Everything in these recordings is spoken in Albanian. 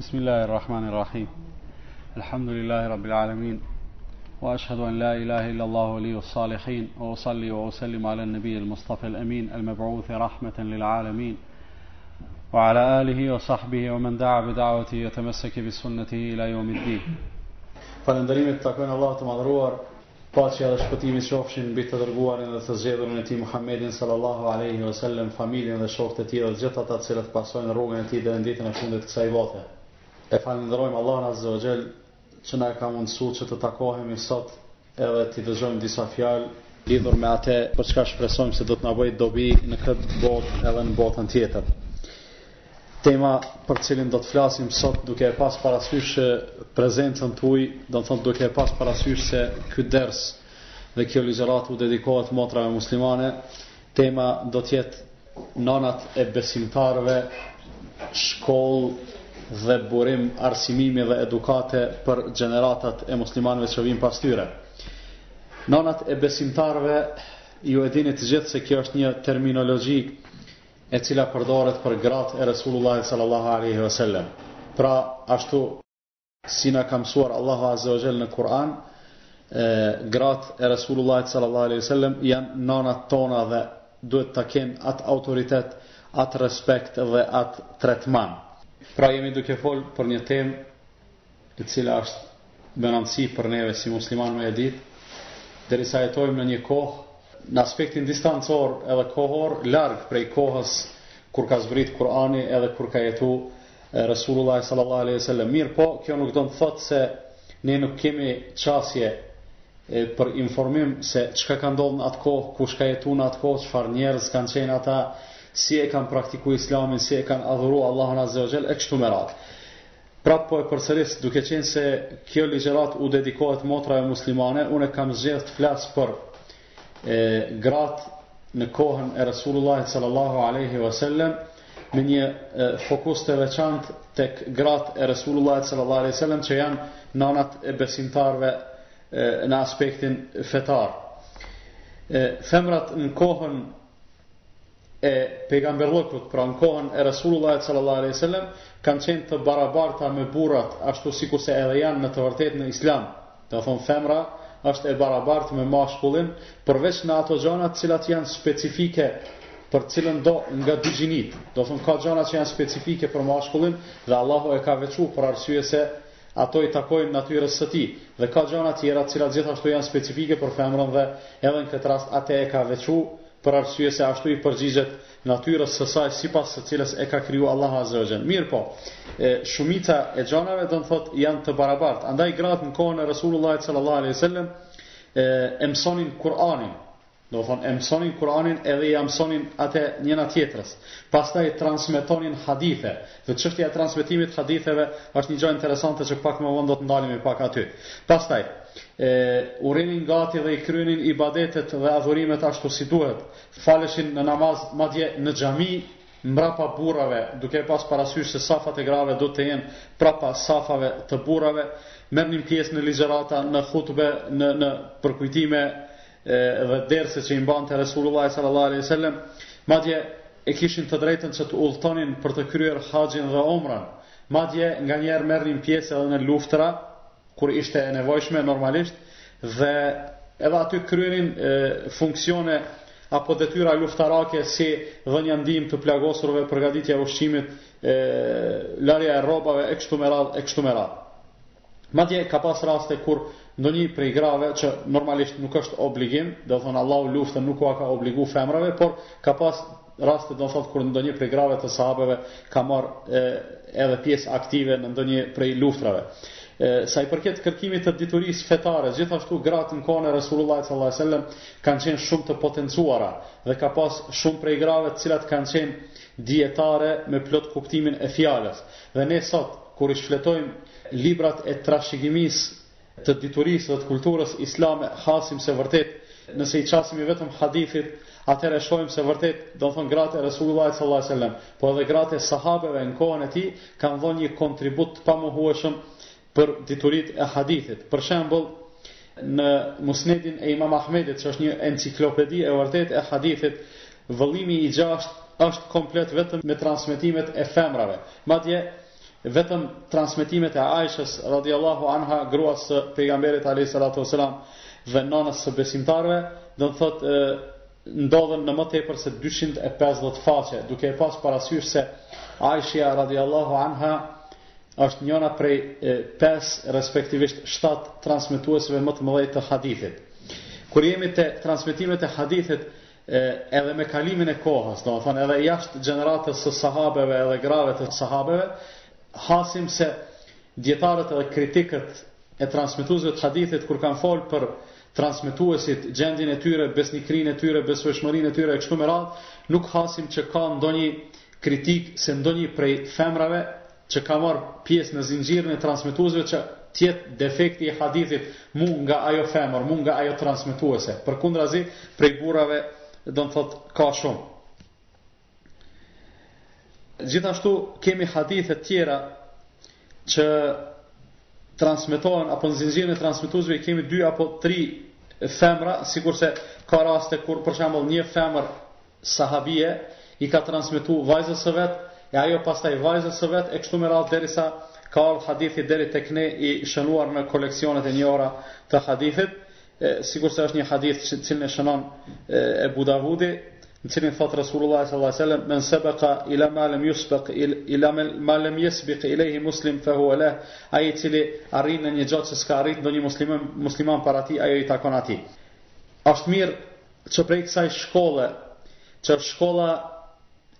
بسم الله الرحمن الرحيم الحمد لله رب العالمين وأشهد أن لا إله إلا الله ولي الصالحين وأصلي وأسلم على النبي المصطفى الأمين المبعوث رحمة للعالمين وعلى آله وصحبه ومن دعا بدعوته يتمسك بسنته إلى يوم الدين takojnë التاكوين الله تمضروار Paqja dhe shpëtimi qofshin mbi të dërguarin dhe të zgjedhurin e Tij Muhammedin sallallahu alejhi ve sellem, familjen dhe shokët e tij dhe gjithë ata të cilët pasojnë rrugën e tij deri në ditën e fundit të kësaj bote. E falënderojmë Allahun azze ve xhel që na e ka mundësu që të takohemi sot edhe t'i dëgjojmë disa fjalë lidhur me ate për çka shpresojmë se do të na bëjë dobi në këtë botë edhe në botën tjetër. Tema për të cilën do të flasim sot duke e pas parasysh që prezencën tuaj, domethënë duke e pas parasysh se ky ders dhe kjo ligjëratë u dedikohet motrave muslimane, tema do të jetë nanat e besimtarëve, shkollë dhe burim arsimimi dhe edukate për gjeneratat e muslimanëve që vijnë pas tyre. Nanat e besimtarëve ju e dini të gjithë se kjo është një terminologji e cila përdoret për gratë e Resulullahit sallallahu alejhi ve selem, pra ashtu, si na ka mësuar Allahu azze ve xhel në Kur'an, e, gratë e Resulullahit sallallahu alejhi ve selem janë nanat tona dhe duhet ta kenë atë autoritet, atë respekt dhe atë tretman. Pra jemi duke fol për një temë e cila është me rëndësi për neve si muslimanë me e ditë, derisa jetojmë në një kohë, në aspektin distancor edhe kohor, larg prej kohës kur ka zbrit Kurani edhe kur ka jetu Resulullah sallallahu alaihi wasallam. Mirëpo, kjo nuk do të thotë se ne nuk kemi qasje e, për informim se çka ka ndodhur në atë kohë, kush ka jetuar në atë kohë, çfarë njerëz kanë qenë ata, si e kanë praktikuar Islamin, si e kanë adhuruar Allahun azza wa jall e kështu me radhë. Prapë po e përsëris, duke qenë se kjo ligjëratë u dedikohet motrave muslimane, unë kam zgjedhë të flas për e, gratë në kohën e Resulullahit sallallahu alaihi wasallam me një e, fokus të veçantë tek gratë e Resulullahit sallallahu alaihi wasallam që janë nanat e besimtarëve në aspektin fetar. Femrat në kohën e Pejgamberllëkut, pra në kohën e Resulullahit sallallahu alejhi ve sellem, kanë qenë të barabarta me burrat, ashtu sikurse edhe janë në të vërtetë në Islam. Domethënë femra është e barabartë me mashkullin, përveç në ato gjana të cilat janë specifike për cilëndo nga dy gjinitë. Domethënë ka gjana që janë specifike për mashkullin dhe Allahu e ka veçu për arsye se ato i takojnë natyrës së tij. Dhe ka gjana të tjera të cilat gjithashtu janë specifike për femrën dhe edhe në këtë rast ate e ka veçu për arsye se ashtu i përgjigjet natyrës së saj sipas së cilës e ka kriju Allahu Azza wa Jall. Mirëpo, e, shumica e gjanave domethënë janë të barabartë. Andaj gratë në kohën e Resulullahit sallallahu alaihi wasallam e, e mësonin Kur'anin. Domethënë e mësonin Kur'anin edhe ia mësonin ate njëna-tjetrës. Pastaj transmetonin hadithe. Dhe çështja e transmetimit të haditheve është një gjë interesante që pak më vonë do të ndalemi pak aty. Pastaj, arrinin gati dhe i kryenin ibadetet dhe adhurimet ashtu si duhet. Faleshin në namaz, madje në xhami, mbrapa burrave, duke pas parasysh se safat e grave duhet të jenë prapa safave të burrave, merrnin pjesë në ligjërata, në hutbe, në në përkujtime, dhe derse që i mbante Resulullah sallallahu alaihi wasallam, madje e kishin të drejtën që të udhëtonin për të kryer haxhin dhe umrën. Madje nganjëherë merrnin pjesë edhe në luftëra, kur ishte e nevojshme normalisht, dhe edhe aty kryenin funksione apo detyra luftarake si dhënja ndihmë të plagosurve, përgatitja e ushqimit, e, larja e rrobave e kështu me radhë e kështu me radhë. Madje ka pas raste kur ndonjë prej grave që normalisht nuk është obligim, do të thonë Allahu luftën nuk ua ka obligu femrave, por ka pas raste do të thotë kur ndonjë prej grave të sahabeve ka marr edhe pjesë aktive në ndonjë prej luftrave. Sa i përket kërkimit të diturisë fetare, gjithashtu gratë në kohën e Resulullah sallallahu alajhi wasallam kanë qenë shumë të potencuara dhe ka pas shumë prej grave të cilat kanë qenë dietare me plot kuptimin e fjalës. Dhe ne sot, kur i shfletojmë librat e trashëgimisë të diturisë dhe të kulturës islame, hasim se vërtet, nëse i qasemi vetëm hadithit, atëherë e shohim se vërtet, domethënë gratë e Resulullahit sallallahu alaihi wasallam, po edhe gratë e sahabeve në kohën e tij, kanë dhënë një kontribut të pamohueshëm për dituritë e hadithit. Për shembull, në Musnedin e Imam Ahmedit, që është një enciklopedi e vërtetë e hadithit, vëllimi i gjashtë është komplet vetëm me transmetimet e femrave. Madje vetëm transmetimet e Aishës radhiyallahu anha gruas së pejgamberit alayhi salatu wasalam dhe nënës së besimtarëve, do të thotë ndodhen në më tepër se 250 faqe, duke e pas parasysh se Aishja radhiyallahu anha është njëra prej pesë, respektivisht shtatë transmetuesve më të mëdhej të hadithit. Kur jemi te transmetimet e hadithit, edhe me kalimin e kohës, do të thonë edhe jashtë gjeneratës së sahabeve edhe grave të sahabeve, hasim se dijetarët edhe kritikët e transmetuesve të hadithit kur kanë fol për transmetuesit, gjendjen e tyre, besnikërinë e tyre, besueshmërinë e tyre e kështu me radhë, nuk hasim që ka ndonjë kritikë se ndonjë prej femrave që ka marrë pjesë në zinxhirin e transmetuesve që të jetë defekti i hadithit mu nga ajo femër, mu nga ajo transmetuese. Përkundrazi, prej burrave, do të thotë, ka shumë. Gjithashtu kemi hadithe tjera që transmetohen apo në zinxhirin e transmetuesve kemi dy apo tri femra, sikurse ka raste kur për shembull një femër sahabije ia ka transmetu vajzës së vet e ajo pastaj vajzës së vet e kështu me radhë derisa ka ardhë hadithi deri tek ne i shënuar në koleksionet e njohura të hadithit sikurse është një hadith të cilin e shënon Ebu Davudi në të cilin thot Resulullah sallallahu alaihi wasallam men sabaqa ila ma lam yusbaq ila ma lam yasbiq ilayhi muslim fa huwa lah ai i cili arrin në një gjë që s'ka arrit ndonjë musliman musliman para tij ajo i takon atij është mirë Që prej kësaj shkolle, që është shkolla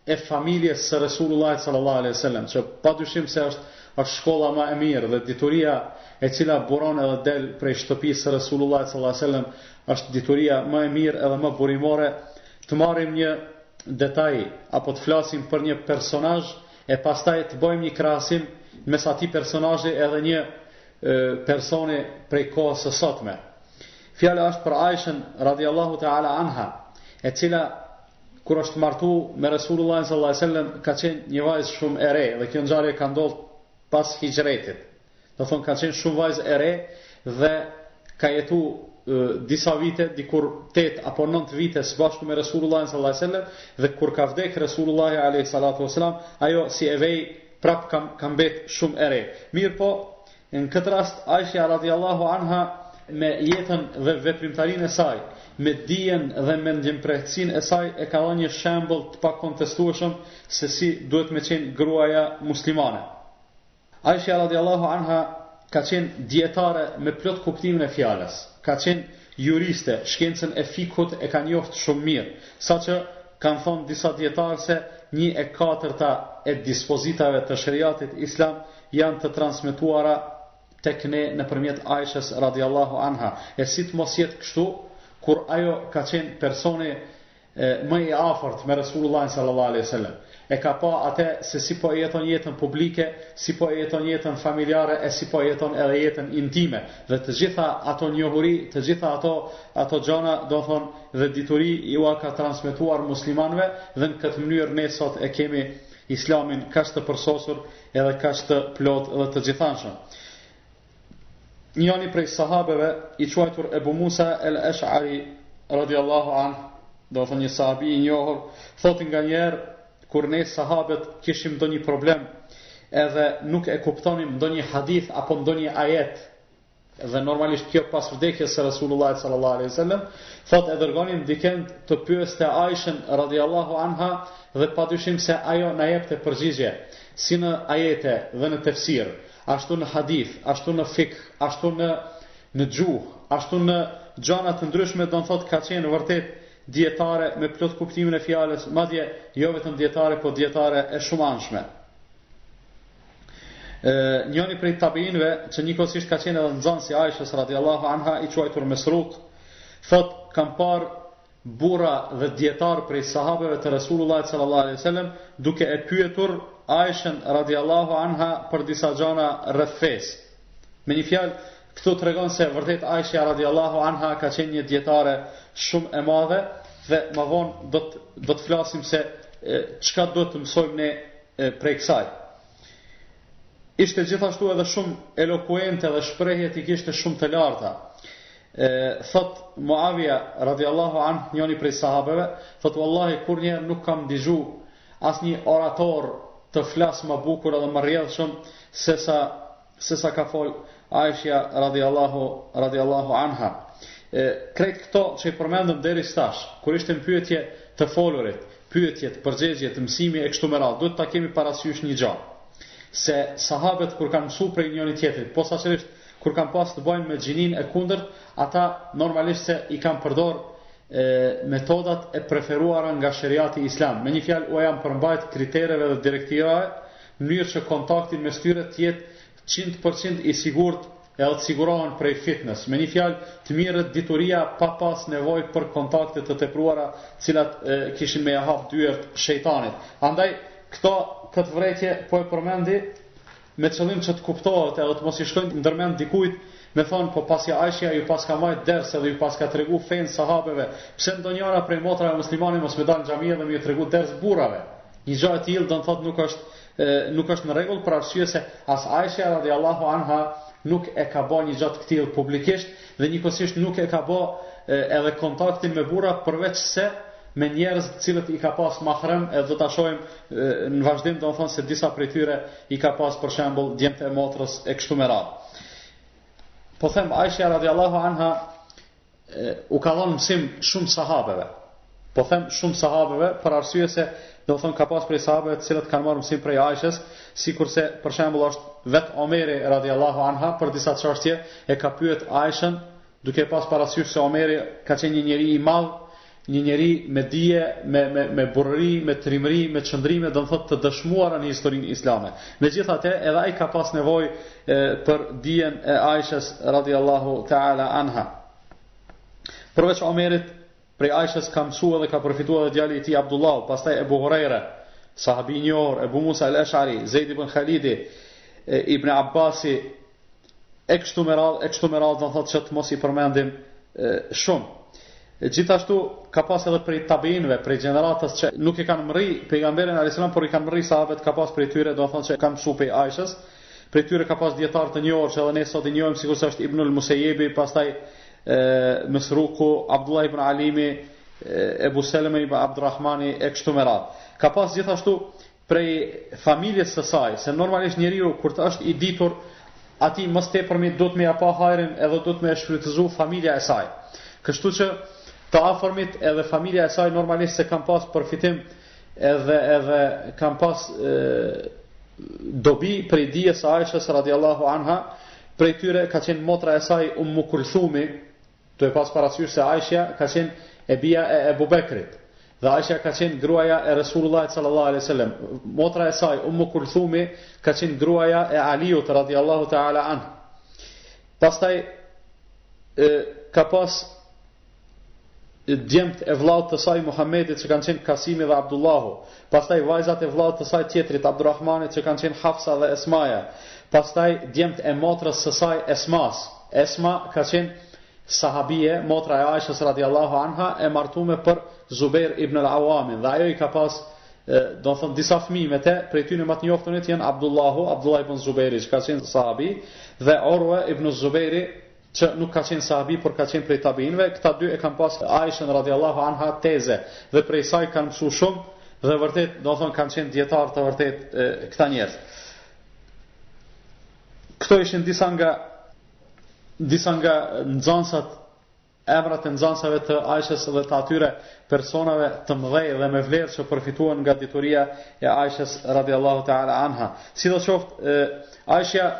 e familjes së Resulullahit sallallahu alejhi ve sellem, që padyshim se është është shkolla më e mirë dhe dituria e cila buron edhe del prej shtëpisë së Resulullahit sallallahu alejhi ve sellem është dituria më e mirë edhe më burimore, të marrim një detaj apo të flasim për një personazh e pastaj të bëjmë një krahasim mes atij personazhi edhe një personi prej kohës së sotme. Fjala është për Aishën radhiyallahu ta'ala anha, e cila kur është martu me Resulullahin sallallahu alaihi wasallam ka qenë një vajzë shumë e re dhe kjo ngjarje ka ndodhur pas hixhretit. Do thonë ka qenë shumë vajzë e re dhe ka jetu e, disa vite, dikur 8 apo 9 vite së bashku me Resulullahin sallallahu alaihi wasallam dhe kur ka vdek Resulullahi alaihi salatu wasallam, ajo si e vej prap ka ka mbet shumë e re. Mirëpo, Në këtë rast Aisha radhiyallahu anha me jetën dhe veprimtarinë e saj, me dijen dhe mendjemprehtësinë e saj e ka dhanë një shembull të pakontestueshëm se si duhet me qenë gruaja muslimane. Aisha radhiyallahu anha ka qenë dietare me plot kuptimin e fjalës. Ka qenë juriste, shkencën e fikhut e ka njoftë shumë mirë, saqë kanë thonë disa dietarë se një e katërta e dispozitave të sheriatit islam janë të transmetuara tek ne nëpërmjet Aishës radijallahu anha, e si të mos jetë kështu, kur ajo ka qenë personi më i afërt me Resulullahin sallallahu alejhi wasallam. E ka pa atë se si po e jeton jetën publike, si po e jeton jetën familjare e si po e jeton edhe jetën intime. Dhe të gjitha ato njohuri, të gjitha ato ato gjana, do thonë, dhe dituri ua ka transmetuar muslimanëve dhe në këtë mënyrë ne sot e kemi Islamin kaq të përsosur edhe kaq të plotë dhe të gjithanshëm. Njani prej sahabeve i quajtur Ebu Musa el-Esh'ari radiallahu anh, do të një sahabi i njohur, thotë nganjëherë, kur ne sahabet kishim ndonjë problem, edhe nuk e kuptonim ndonjë hadith apo ndonjë ajet, Dhe normalisht kjo pas vdekjes së Resulullahit sallallahu alaihi wasallam, thotë e dërgonin diken të pyeste Aishën radhiyallahu anha dhe padyshim se ajo na jepte përgjigje, si në ajete dhe në tefsir, ashtu në hadith, ashtu në fikh, ashtu në në gjuhë, ashtu në gjana të ndryshme, do të thotë ka qenë vërtet dietare me plot kuptimin e fjalës, madje jo vetëm dietare, po dietare e shumanshme. njoni prej tabiinëve që njëkohësisht ka qenë edhe nxanës i Aishës radhiyallahu anha i quajtur Mesruk thot kam parë burra dhe dietarë prej sahabeve të Resulullah sallallahu alaihi wasallam duke e pyetur Aishën radhiyallahu anha për disa gjana rreth fesë me një fjalë këtu tregon se vërtet Aisha radhiyallahu anha ka qenë një dietare shumë e madhe dhe më vonë do të do të flasim se çka duhet të mësojmë ne e prej kësaj. Ishte gjithashtu edhe shumë elokuente dhe shprehjet i kishte shumë të larta. E, thot Muavija radiallahu anh njoni prej sahabeve, thot Wallahi kurrnjëherë nuk kam digju asnjë orator të flasë më bukur edhe më rrjedhshëm sesa sesa ka fol Aishja radhiyallahu radhiyallahu anha e krejt këto që i përmendëm deri tash kur ishte në pyetje të folurit pyetjet përgjigjet mësimi e kështu me radhë duhet ta kemi parasysh një gjë se sahabët kur kanë mësu prej njoni tjetrit posaçërisht kur kanë pas të bëjnë me gjinin e kundërt ata normalisht se i kanë përdor e, metodat e preferuara nga sheriati islam me një fjalë u janë përmbajt kritereve dhe direktivave mënyrë që kontakti mes tyre të jetë qind për qind i sigurt edhe të sigurohen prej fitnes. Me një fjalë, të merret dituria pa pas nevojë për kontakte të tepruara, të cilat e, kishin me ia hap dyrt shejtanit. Andaj këto këtë vërejtje po e përmendi me qëllim që të kuptohet edhe të mos i shkojë ndërmend dikujt Me thanë, po pasi Aishja ju paska majtë ders edhe ju paska tregu fenë sahabeve, pse ndonjëra prej motrave muslimane mos me dalë në xhami edhe me ju tregu ders burrave? Një gjë e tillë do të thotë nuk është nuk është në rregull për arsye se as Aishja radhiyallahu anha nuk e ka bo një gjë të tillë publikisht dhe njëkohësisht nuk e ka bo edhe kontaktin me burra përveçse me njerëz të cilët i ka pas mahrem e do ta shohim në vazhdim do të thotë se disa prej tyre i ka pas për shembull djemtë e motrës e kështu me radhë. Po them Aisha radiallahu anha u ka dhënë mësim shumë sahabeve. Po them shumë sahabeve për arsye se do thon ka pas prej sahabeve të cilët kanë marrë mësim prej Aishës, sikurse për shembull është vet Omeri radiallahu anh për disa çështje e ka pyet Aishën duke e pas parasysh se Omeri ka qenë një njeri i madh Një njeri me dije, me, me, me burrëri, me trimëri, me qëndrime, domethënë të dëshmuara në historinë islame. Me gjithatë, edhe ai ka pas nevojë, e, për dijen e Aishës, radiallahu ta'ala anha. Përveç Omerit, prej Aishës ka mësu dhe ka përfitu dhe djali i tij Abdullahu, pastaj Ebu Hurejre, sahabi i njohur, Ebu Musa el Eshari, Zejd ibn Khalidi, Ibn Abbasi, e kështu me radhë, e kështu me radhë, do thotë që të mos i përmendim e, shumë. Gjithashtu ka pas edhe prej tabiinëve, prej gjeneratës që nuk e kanë mri pejgamberin alayhis salam, por i kanë mri sahabët, ka pas prej tyre, domethënë se kanë mësuar prej Aishës. Prej tyre ka pas dijetarë të njohur që edhe ne sot i njohim sikurse është Ibnul Musayyibi, pastaj Mesruku, Abdullah ibn Alimi, Ebu Seleme ibn Abdurrahmani e kështu me radhë. Ka pas gjithashtu prej familjes së saj, se normalisht njeriu kur të është i ditur, atij më së tepërmi duhet me ia pa hajrin edhe duhet me e shfrytëzu familja e saj. Kështu që të afërmit edhe familja e saj normalisht se kanë pas përfitim edhe edhe kanë pas e, dobi prej dijes së Aishës radiallahu anha, prej tyre ka qenë motra e saj Ummu Kulthumi, Duhet pasë parasysh se Aishja ka qenë e bija e Ebu Bekrit, dhe Aishja ka qenë gruaja e Resulullahit sallallahu alejhi ve sellem. Motra e saj, Ummu Kulthumi, ka qenë gruaja e Aliut radhiyallahu ta'ala anhu. Pastaj e, ka pas djemt e vllaut të saj Muhammedit që kanë qenë Kasimi dhe Abdullahu, pastaj vajzat e vëllaut të saj tjetrit Abdurrahmanit që kanë qenë Hafsa dhe Esmaja, pastaj djemt e motrës së saj Esmas, Esma ka qenë sahabije, motra e Aishës radiallahu anha, e martume për Zubair ibn al-Awamin, dhe ajo i ka pas domethënë disa fëmijë me të, prej tyre më të njohturit janë Abdullahu, Abdullah ibn Zubairi, që ka qenë sahabi, dhe Urwa ibn Zubairi, që nuk ka qenë sahabi por ka qenë prej tabiinëve, këta dy e kanë pas Aishën radiallahu anha teze dhe prej saj kanë mësu shumë dhe vërtet domethënë kanë qenë dijetarë të vërtetë, e, këta njerëz. Këto ishin disa nga disa nga nxansat emrat e nxansave të Aishës dhe të atyre personave të mëdhenj dhe me vlerë që përfituan nga dituria e Aishës radiallahu ta'ala anha. Sidoqoftë, Aishëja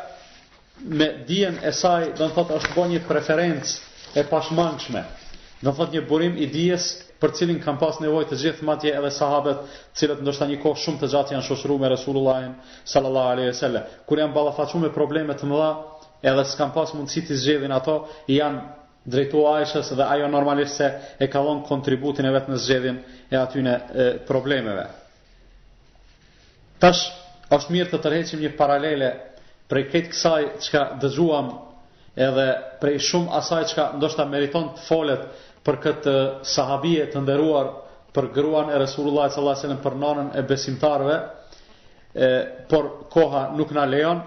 me dijen e saj, do të thotë është bo një referencë e pashmangshme. Do të thotë një burim i dijes për të cilin kanë pas nevojë të gjithë madje edhe sahabët, të cilët ndoshta një kohë shumë të gjatë janë shoqëruar me Resulullahin sallallahu alaihi wasallam. Kur janë ballafaquar me probleme të mëdha, edhe s'kan pas mundësi t'i zgjedhin ato, i janë drejtu Aishës dhe ajo normalisht se e ka dhënë kontributin e vet në zgjedhjen e atyne problemeve. Tash është mirë të tërheqim një paralele prej kësaj kësaj çka dëgjuam edhe prej shumë asaj çka ndoshta meriton të folet për këtë sahabie të nderuar për gruan e Resulullah sallallahu alajhi wasallam për nënën e besimtarëve por koha nuk na lejon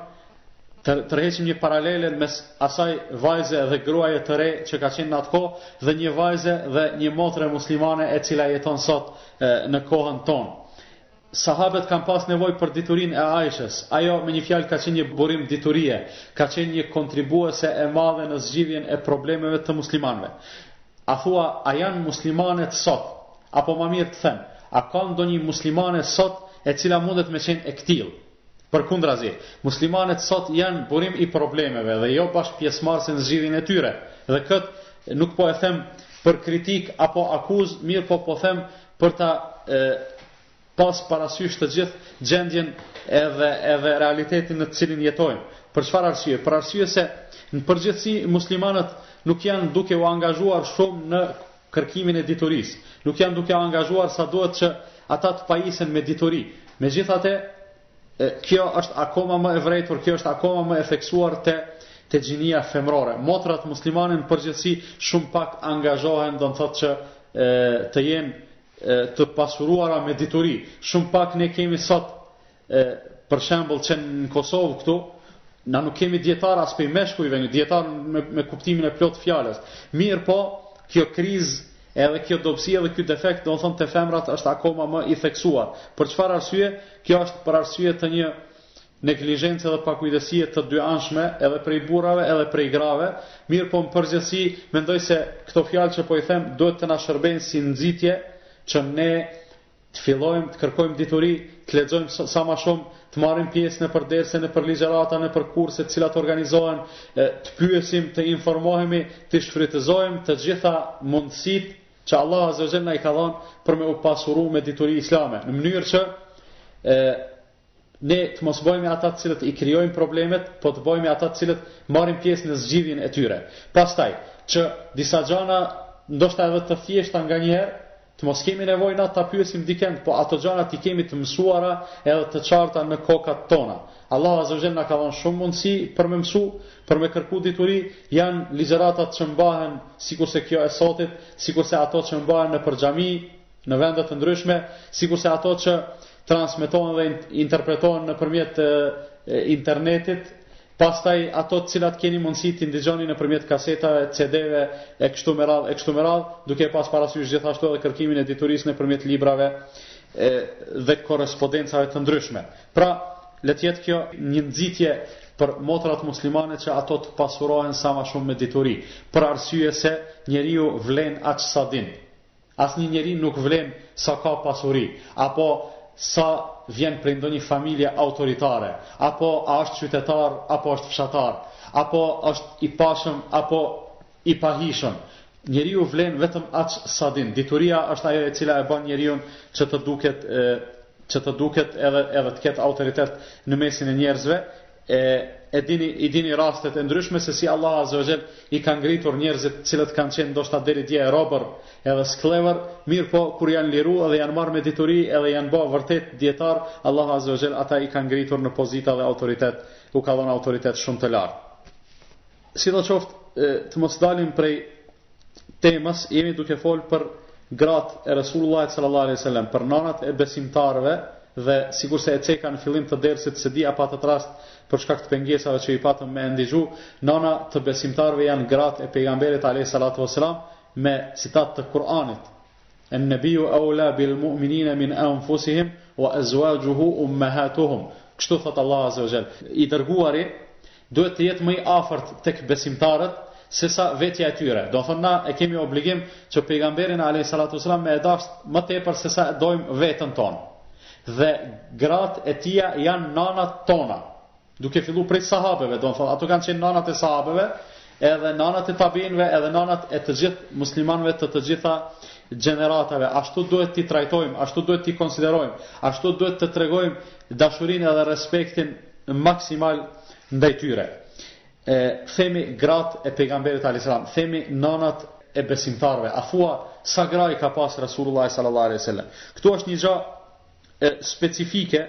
të tërheqim një paralele mes asaj vajze dhe gruaje të re që ka qenë në atë kohë dhe një vajze dhe një motre muslimane e cila jeton sot e, në kohën tonë. Sahabët kanë pas nevojë për diturinë e Ajshës, ajo me një fjalë ka qenë një burim diturie, ka qenë një kontribuese e madhe në zgjidhjen e problemeve të muslimanve. A thua, a janë muslimanet sot? Apo ma mirë të them, a ka ndonjë muslimane sot e cila mundet me qenë e këtillë? Përkundrazi, muslimanet sot janë burim i problemeve dhe jo bashkëpjesëmarrëse në zgjidhjen e tyre. Dhe këtë nuk po e them për kritikë apo akuzë, mirëpo po them për ta pas parasysh të gjithë gjendjen edhe edhe realitetin në të cilin jetojmë. Për çfarë arsye? Për arsye se në përgjithësi muslimanët nuk janë duke u angazhuar shumë në kërkimin e diturisë, nuk janë duke u angazhuar sa duhet që ata të pajisen me dituri. Megjithatë, kjo është akoma më e vërejtur, kjo është akoma më e theksuar te te gjinia femrore. Motrat muslimane në përgjithësi shumë pak angazhohen, do të thotë që e, të jenë të pasuruara me dituri. Shumë pak ne kemi sot e për shembull që në Kosovë këtu na nuk kemi dijetar as prej meshkujve një dijetar me, me kuptimin e plotë fjalës. Mirëpo, kjo krizë edhe kjo dobësi edhe ky defekt do të thotë te femrat është akoma më i theksuar. Për çfarë arsye? Kjo është për arsye të një neglizhence dhe pakujdesie të dyanshme edhe prej burrave edhe prej grave, mirëpo në përgjithësi mendoj se këto fjalë që po i them duhet të na shërbejnë si nxitje që ne Të fillojmë të kërkojmë dituri, të lexojmë sa më shumë, të marrim pjesë nëpër derse, nëpër ligjërata, nëpër kurse të cilat organizohen, të pyesim, të informohemi, t'i shfrytëzojmë të gjitha mundësitë që Allah azza wa jalla na i ka dhënë për me u pasuru me dituri islame, në mënyrë që e, Ne të mos bëhemi ata të cilët i krijojmë problemet, po të bëhemi ata të cilët marrim pjesë në zgjidhjen e tyre. Pastaj, që disa gjëra ndoshta edhe të thjeshta nganjëherë të mos kemi nevojë na ta pyesim dikend, po ato gjëra t'i kemi të mësuara edhe të qarta në kokat tona. Allahu azza wajalla na ka dhënë shumë mundësi për me mësu, për me kërku dituri, janë ligjëratat që mbahen sikurse kjo e sotit, sikurse ato që mbahen nëpër xhami, në vende të ndryshme, sikurse ato që transmetohen dhe interpretohen nëpërmjet internetit, pastaj ato të cilat keni mundësi t'i ndigjoni nëpërmjet kasetave, CD-ve e kështu me radhë, e kështu me radhë, duke pas parasysh gjithashtu edhe kërkimin e diturisë nëpërmjet librave e, dhe korrespondencave të ndryshme. Pra, le të jetë kjo një nxitje për motrat muslimane që ato të pasurohen sa më shumë me dituri, për arsye se njeriu vlen aq sa din. Asnjë njeri nuk vlen sa ka pasuri, apo sa vjen prej ndonjë familje autoritare, apo a është qytetar apo është fshatar, apo është i pashëm apo i pahijshëm. Njeriu vlen vetëm aq sa din. Dituria është ajo e cila e bën njeriun që të duket që të duket edhe edhe të ketë autoritet në mesin e njerëzve, E e dini i dini rastet e ndryshme se si Allah azza wa jall i ka ngritur njerëzit të cilët kanë qenë ndoshta deri dje robër edhe skllevër, mirëpo kur janë liru edhe janë marrë me dituri edhe janë bë vërtet dijetar, Allah azza wa jall ata i ka ngritur në pozita dhe autoritet, u ka dhënë autoritet shumë të lartë. Sidoqoftë, të mos dalim prej temës jemi duke folë për gratë e Resulullahit sallallahu alaihi wasallam, për nanat e besimtarëve dhe sikurse e ceka në fillim të dersit s'e di apo atë rast për shkak të pengesave që i patëm me ndigju, nana të besimtarëve janë gratë e pejgamberit alaihi salatu wasallam me citat të Kur'anit. En nebiu aula bil mu'minina min anfusihim wa azwajuhu ummahatuhum. Kështu thotë Allahu azza wa jall. I dërguari duhet të jetë më i afërt tek besimtarët se sa vetja e tyre. Domethënë na e kemi obligim që pejgamberin alayhi salatu wasalam me e dashtë më tepër se sa e dojmë veten tonë. Dhe gratë e tija janë nanat tona. Duke fillu prej sahabeve, domethënë, ato kanë qenë nanat e sahabeve, edhe nanat e tabiinve, edhe nanat e të gjithë muslimanve të të gjitha gjeneratave. Ashtu duhet t'i trajtojmë, ashtu duhet t'i konsiderojmë, ashtu duhet të tregojmë dashurin edhe respektin maksimal ndaj tyre. E, themi gratë e pejgamberit a.s. Themi nanat e besimtarve. A thua sa gra i ka pas Rasulullah s.a.s. Këtu është një gja e, specifike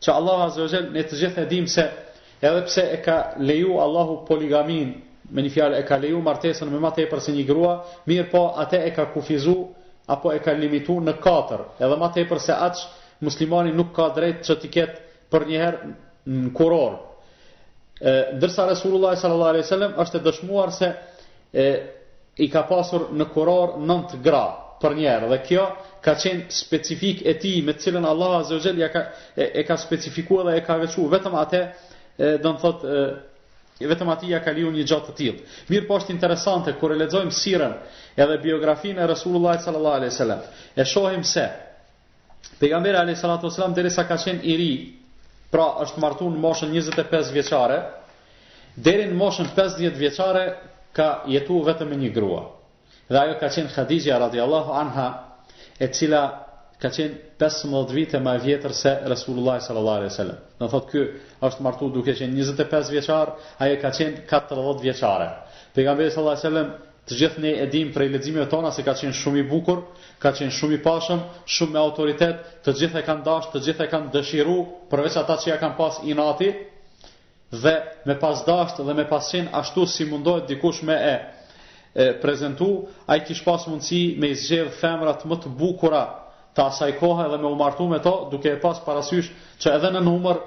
Që Allahu Azza wa Jall ne të gjithë e dimë se edhe pse e ka leju Allahu poligamin, me një fjalë e ka leju martesën me më tepër se një grua, mirëpo atë e ka kufizu apo e ka limitu në katër, edhe më tepër se aq muslimani nuk ka drejt që t'i ketë për një herë në kurorë. Ë, ndërsa Resulullah sallallahu alaihi wasallam është e dëshmuar se e i ka pasur në kurorë nëntë gra përnjëherë dhe kjo ka qenë specifikë e tij me të cilën Allahu Azze ve Xhel ja ka, e, e ka specifiku dhe e ka veçu vetëm atë domethënë e, vetëm atij ia ka leju një gjë të tillë mirëpo është interesante kur e lexojmë sirën edhe biografinë e Resulullahit sallallahu alaihi wasallam e shohim se Pejgamberi alayhi salatu wasalam derisa ka qenë i ri, pra është martu në moshën 25 vjeçare, deri në moshën 50 vjeçare ka jetu vetëm me një grua. Dhe ajo ka qenë Hadixhja radiallahu anha, e cila ka qenë 15 vite ma e vjetër se Resulullahi sallallahu alaihi wasallam. Do thotë ky është martu duke qenë 25 vjeçar, ajo ka qenë 40 vjeçare. Pejgamberi sallallahu alaihi wasallam Të gjithë ne e dimë prej leximeve tona se ka qenë shumë i bukur, ka qenë shumë i pashëm, shumë me autoritet, të gjithë e kanë dashtë, të gjithë e kanë dëshiru, përveç ata që ia kanë pas inatin, dhe me pas dashtë dhe me pas qenë ashtu si mundohet dikush me e, e prezentu, ai kish pas mundësi me i zgjedh femrat më të bukura të asaj kohe dhe me u martu me to, duke e pas parasysh që edhe në numër,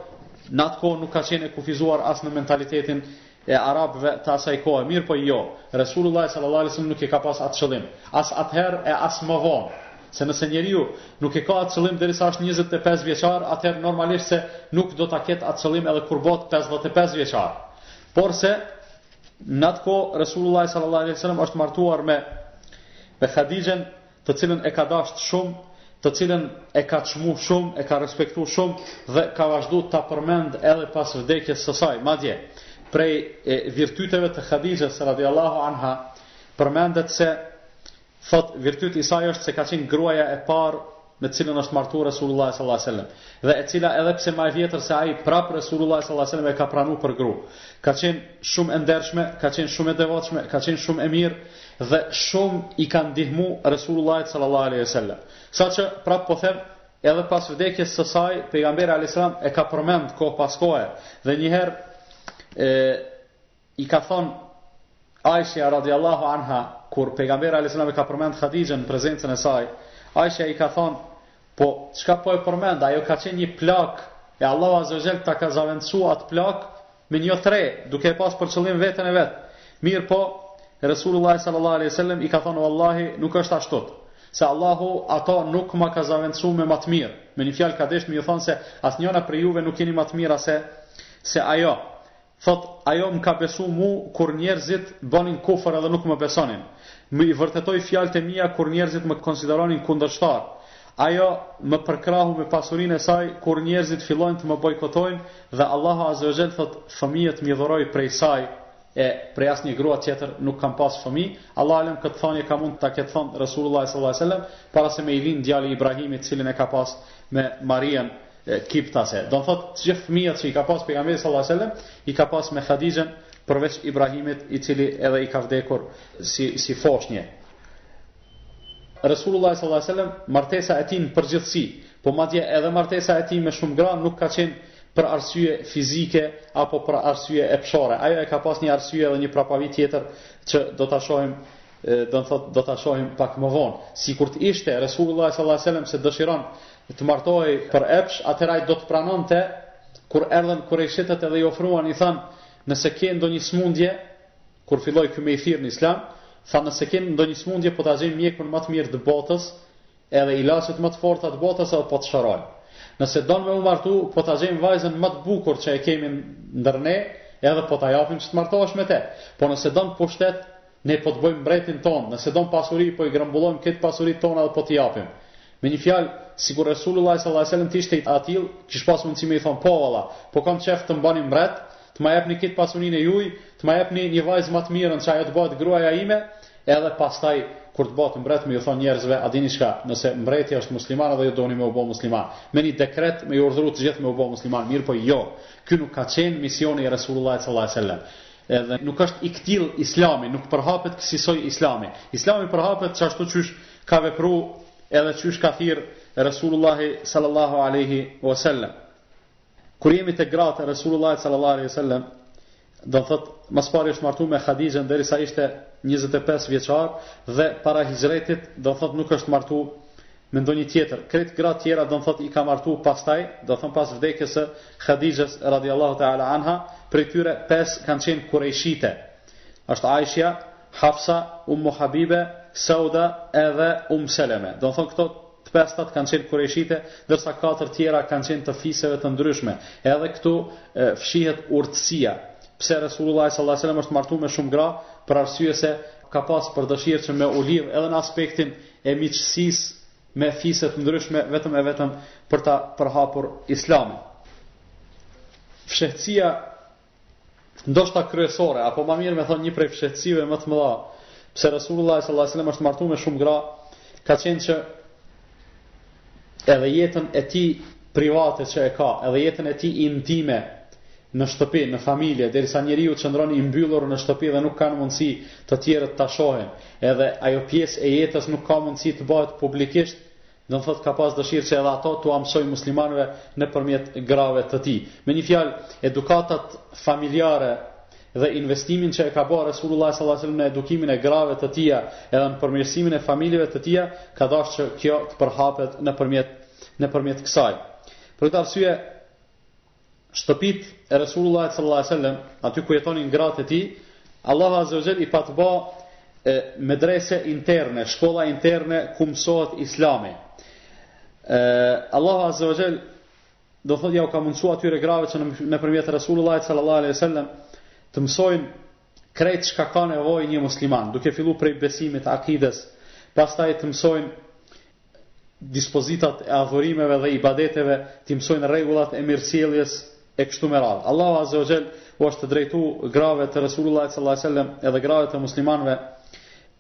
në atë kohë nuk ka qenë e kufizuar as në mentalitetin e arabëve të asaj kohe, mirëpo jo, Resulullahi sal-lal-lahu alejhi ve sellem nuk e ka pas atë qëllim, as atëherë e as më vonë, se nëse njeriu nuk e ka atë qëllim derisa është njëzet e pesë vjeçar, atëherë normalisht se nuk do ta ketë atë qëllim edhe kur bëhet pesëdhjetë e pesë vjeçar. Porse në atë kohë Resulullahi sal-llahu alejhi ve sellem është martuar me me Hadixhen të cilën e ka dashtë shumë, të cilën e ka çmu shumë, e ka respektu shumë dhe ka vazhdu ta përmend edhe pas vdekjes së saj. Madje, prej e, virtyteve të Hadixhes radiallahu anha, përmendet se thot virtyt i saj është se ka qenë gruaja e parë me të cilën është martu Resulullahi sallallahu alaihi wasallam dhe e cila edhe pse ma e vjetër se ai prap Resulullahi sallallahu alaihi wasallam e ka pranu për gru. Ka qenë shumë e ndershme, ka qenë shumë e devotshme, ka qenë shumë e mirë dhe shumë i ka ndihmu Resulullahit sallallahu alaihi wasallam. Saqë prap po them, edhe pas vdekjes së saj, pejgamberi alaihi salam e ka përmend kohë pas kohe dhe një herë e i ka thon Aishja radhiyallahu anha kur pejgamberi alaihi salam e ka përmend Hadixhen në prezencën e saj, Aishja i ka thon Po çka po e përmend ajo ka qenë një plakë e Allahu Azza wa Jall ta ka zavendësu atë plakë me një t're duke e pas për qëllim veten e vet mirëpo Resulullahi Sallallahu Alejhi Wasallam i ka thonë Wallahi nuk është ashtu se Allahu ato nuk ma ka zavendësu me ma të mirë me një fjalë ka desht me ju thonë se asnjëna prej juve nuk jeni ma të mira se se ajo Thotë, Ajo më ka besu mu kur njerëzit bënin kufër edhe nuk më besonin. Më i vërtetoi fjalët e mia kur njerëzit më konsideronin kundërshtar. Ajo më përkrahu me pasurinë e saj kur njerëzit fillojnë të më bojkotojnë dhe Allahu azze ve xhel thotë, Fëmijët m'i dhuroi prej saj, e prej asnjë grua tjetër nuk kam pasë fëmijë, Allahu alem këtë thënie ka mund ta ketë thënë Resulullahi sallallahu alejhi ve sellem para se me i lindë djali Ibrahimi, të cilin e ka pasë me Marien, kiptase. Don thotë gjithë fëmijët që i ka pas pejgamberi sallallahu alajhi wasallam i ka pas me Hadixhen përveç Ibrahimit i cili edhe i ka vdekur si si foshnje. Resulullah sallallahu alajhi wasallam martesa e tij në përgjithësi, po madje edhe martesa e tij me shumë gra nuk ka qenë për arsye fizike apo për arsye epshore. Ajo e ka pas një arsye edhe një prapavi tjetër që do ta shohim do të thotë do ta shohim pak më vonë. Sikur të ishte Resulullah sallallahu alajhi wasallam se dëshiron të martohej për epsh, atëherë ai do të pranonte kur erdhën kurejshitët edhe i ofruan i thanë, nëse ke ndonjë smundje, kur filloi ky me i thirr në Islam, tha nëse ke ndonjë smundje po ta gjejmë mjekun më të mirë të botës, edhe ilaçet më të forta të botës edhe po të shërojmë. Nëse don me u martu, po ta gjejmë vajzën më të bukur që e kemi ndër ne, edhe po ta japim që të martohesh me te. Po nëse don pushtet, Ne po të bëjmë mbretin tonë, nëse don pasuri po i grumbullojmë krejt pasuritë tona dhe po t'i japim. Me një fjalë, sikur Resulullahi sallallahu alejhi ve sellem të ishte i atillë, kish pas mundësi me ju thonë, po valla, po kam qef të më bëni mbret, të ma jepni krejt pasurinë e juj, të ma jepni një vajzë ma të mirën që ajo të bëhet gruaja ime, edhe pastaj kur të bëhet mbret me ju thonë njerëzve, a dini çka, nëse mbreti është musliman edhe ju doni me u bë musliman, me një dekret me ju urdhëru të gjithë me u bë musliman, mirëpo jo. Ky nuk ka qenë misioni i Resulullahit sallallahu alejhi ve sellem. Edhe nuk është i këtill Islami, nuk përhapet kësisoj Islami. Islami përhapet qashtu qysh ka vepru edhe qysh ka thirr Resulullahi sallallahu alaihi wasallam. Kur jemi te gratë e Resulullahit sallallahu alaihi wasallam, do thot më së pari është martu me Hadixhen derisa ishte 25 vjeçar dhe para hixhretit do thot nuk është martu me ndonjë tjetër, krejt gratë tjera don thotë i ka martu pastaj, do thënë pas vdekjes së Hadixhes radijallahu teala anha, prej tyre pesë kanë qenë kurejshite, është Aishja, Hafsa, Ummu Habibe, Seuda edhe Umm Seleme, do thënë këto të pestat kanë qenë kurejshite, ndërsa katër tjera kanë qenë të fiseve të ndryshme, edhe këtu fshihet urtësia, pse Resulullah sallallahu alaihi wasallam është martuar me shumë gra, për arsye se ka pas për dëshirë që me u lidh edhe në aspektin e miqësisë me fise të ndryshme vetëm e vetëm për ta përhapur Islamin. Fshehtësia ndoshta kryesore apo më mirë me thonë një prej fshehtësive më të mëdha, pse Resulullah sallallahu alajhi wasallam është martuar me shumë gra, ka qenë që edhe jetën e tij private që e ka, edhe jetën e tij intime në shtëpi, në familje, derisa njeriu qëndron i mbyllur në shtëpi dhe nuk kanë mundësi të tjerët ta shohin, edhe ajo pjesë e jetës nuk ka mundësi të bëhet publikisht, domethënë ka pas dëshirë që edhe ato t'ua mësojë muslimanëve nëpërmjet grave të tij. Me një fjalë, edukatat familjare dhe investimin që e ka bërë Resulullahi sallallahu alaihi wasallam në edukimin e grave të tija edhe në përmirësimin e familjeve të tija, ka dashur që kjo të përhapet nëpërmjet nëpërmjet kësaj. Për këtë arsye shtëpit e Resulullahit sallallahu alaihi wasallam, aty ku jetonin gratë e tij, Allahu azza wa i pat bë medrese interne, shkolla interne ku mësohet Islami. Allahu azza wa do thotë ja u ka mundësu atyre grave që nëpërmjet Rasulullah sallallahu alaihi sallam të mësojnë krejt çka ka nevojë një musliman, duke fillu prej besimit, akides, pastaj të mësojnë dispozitat e adhurimeve dhe ibadeteve, të mësojnë rregullat e mirësjelljes e kështu me radhë. Allahu Azze o Gjell u është drejtu grave të Rasulullah sallallahu alaihi sallam edhe grave të muslimanëve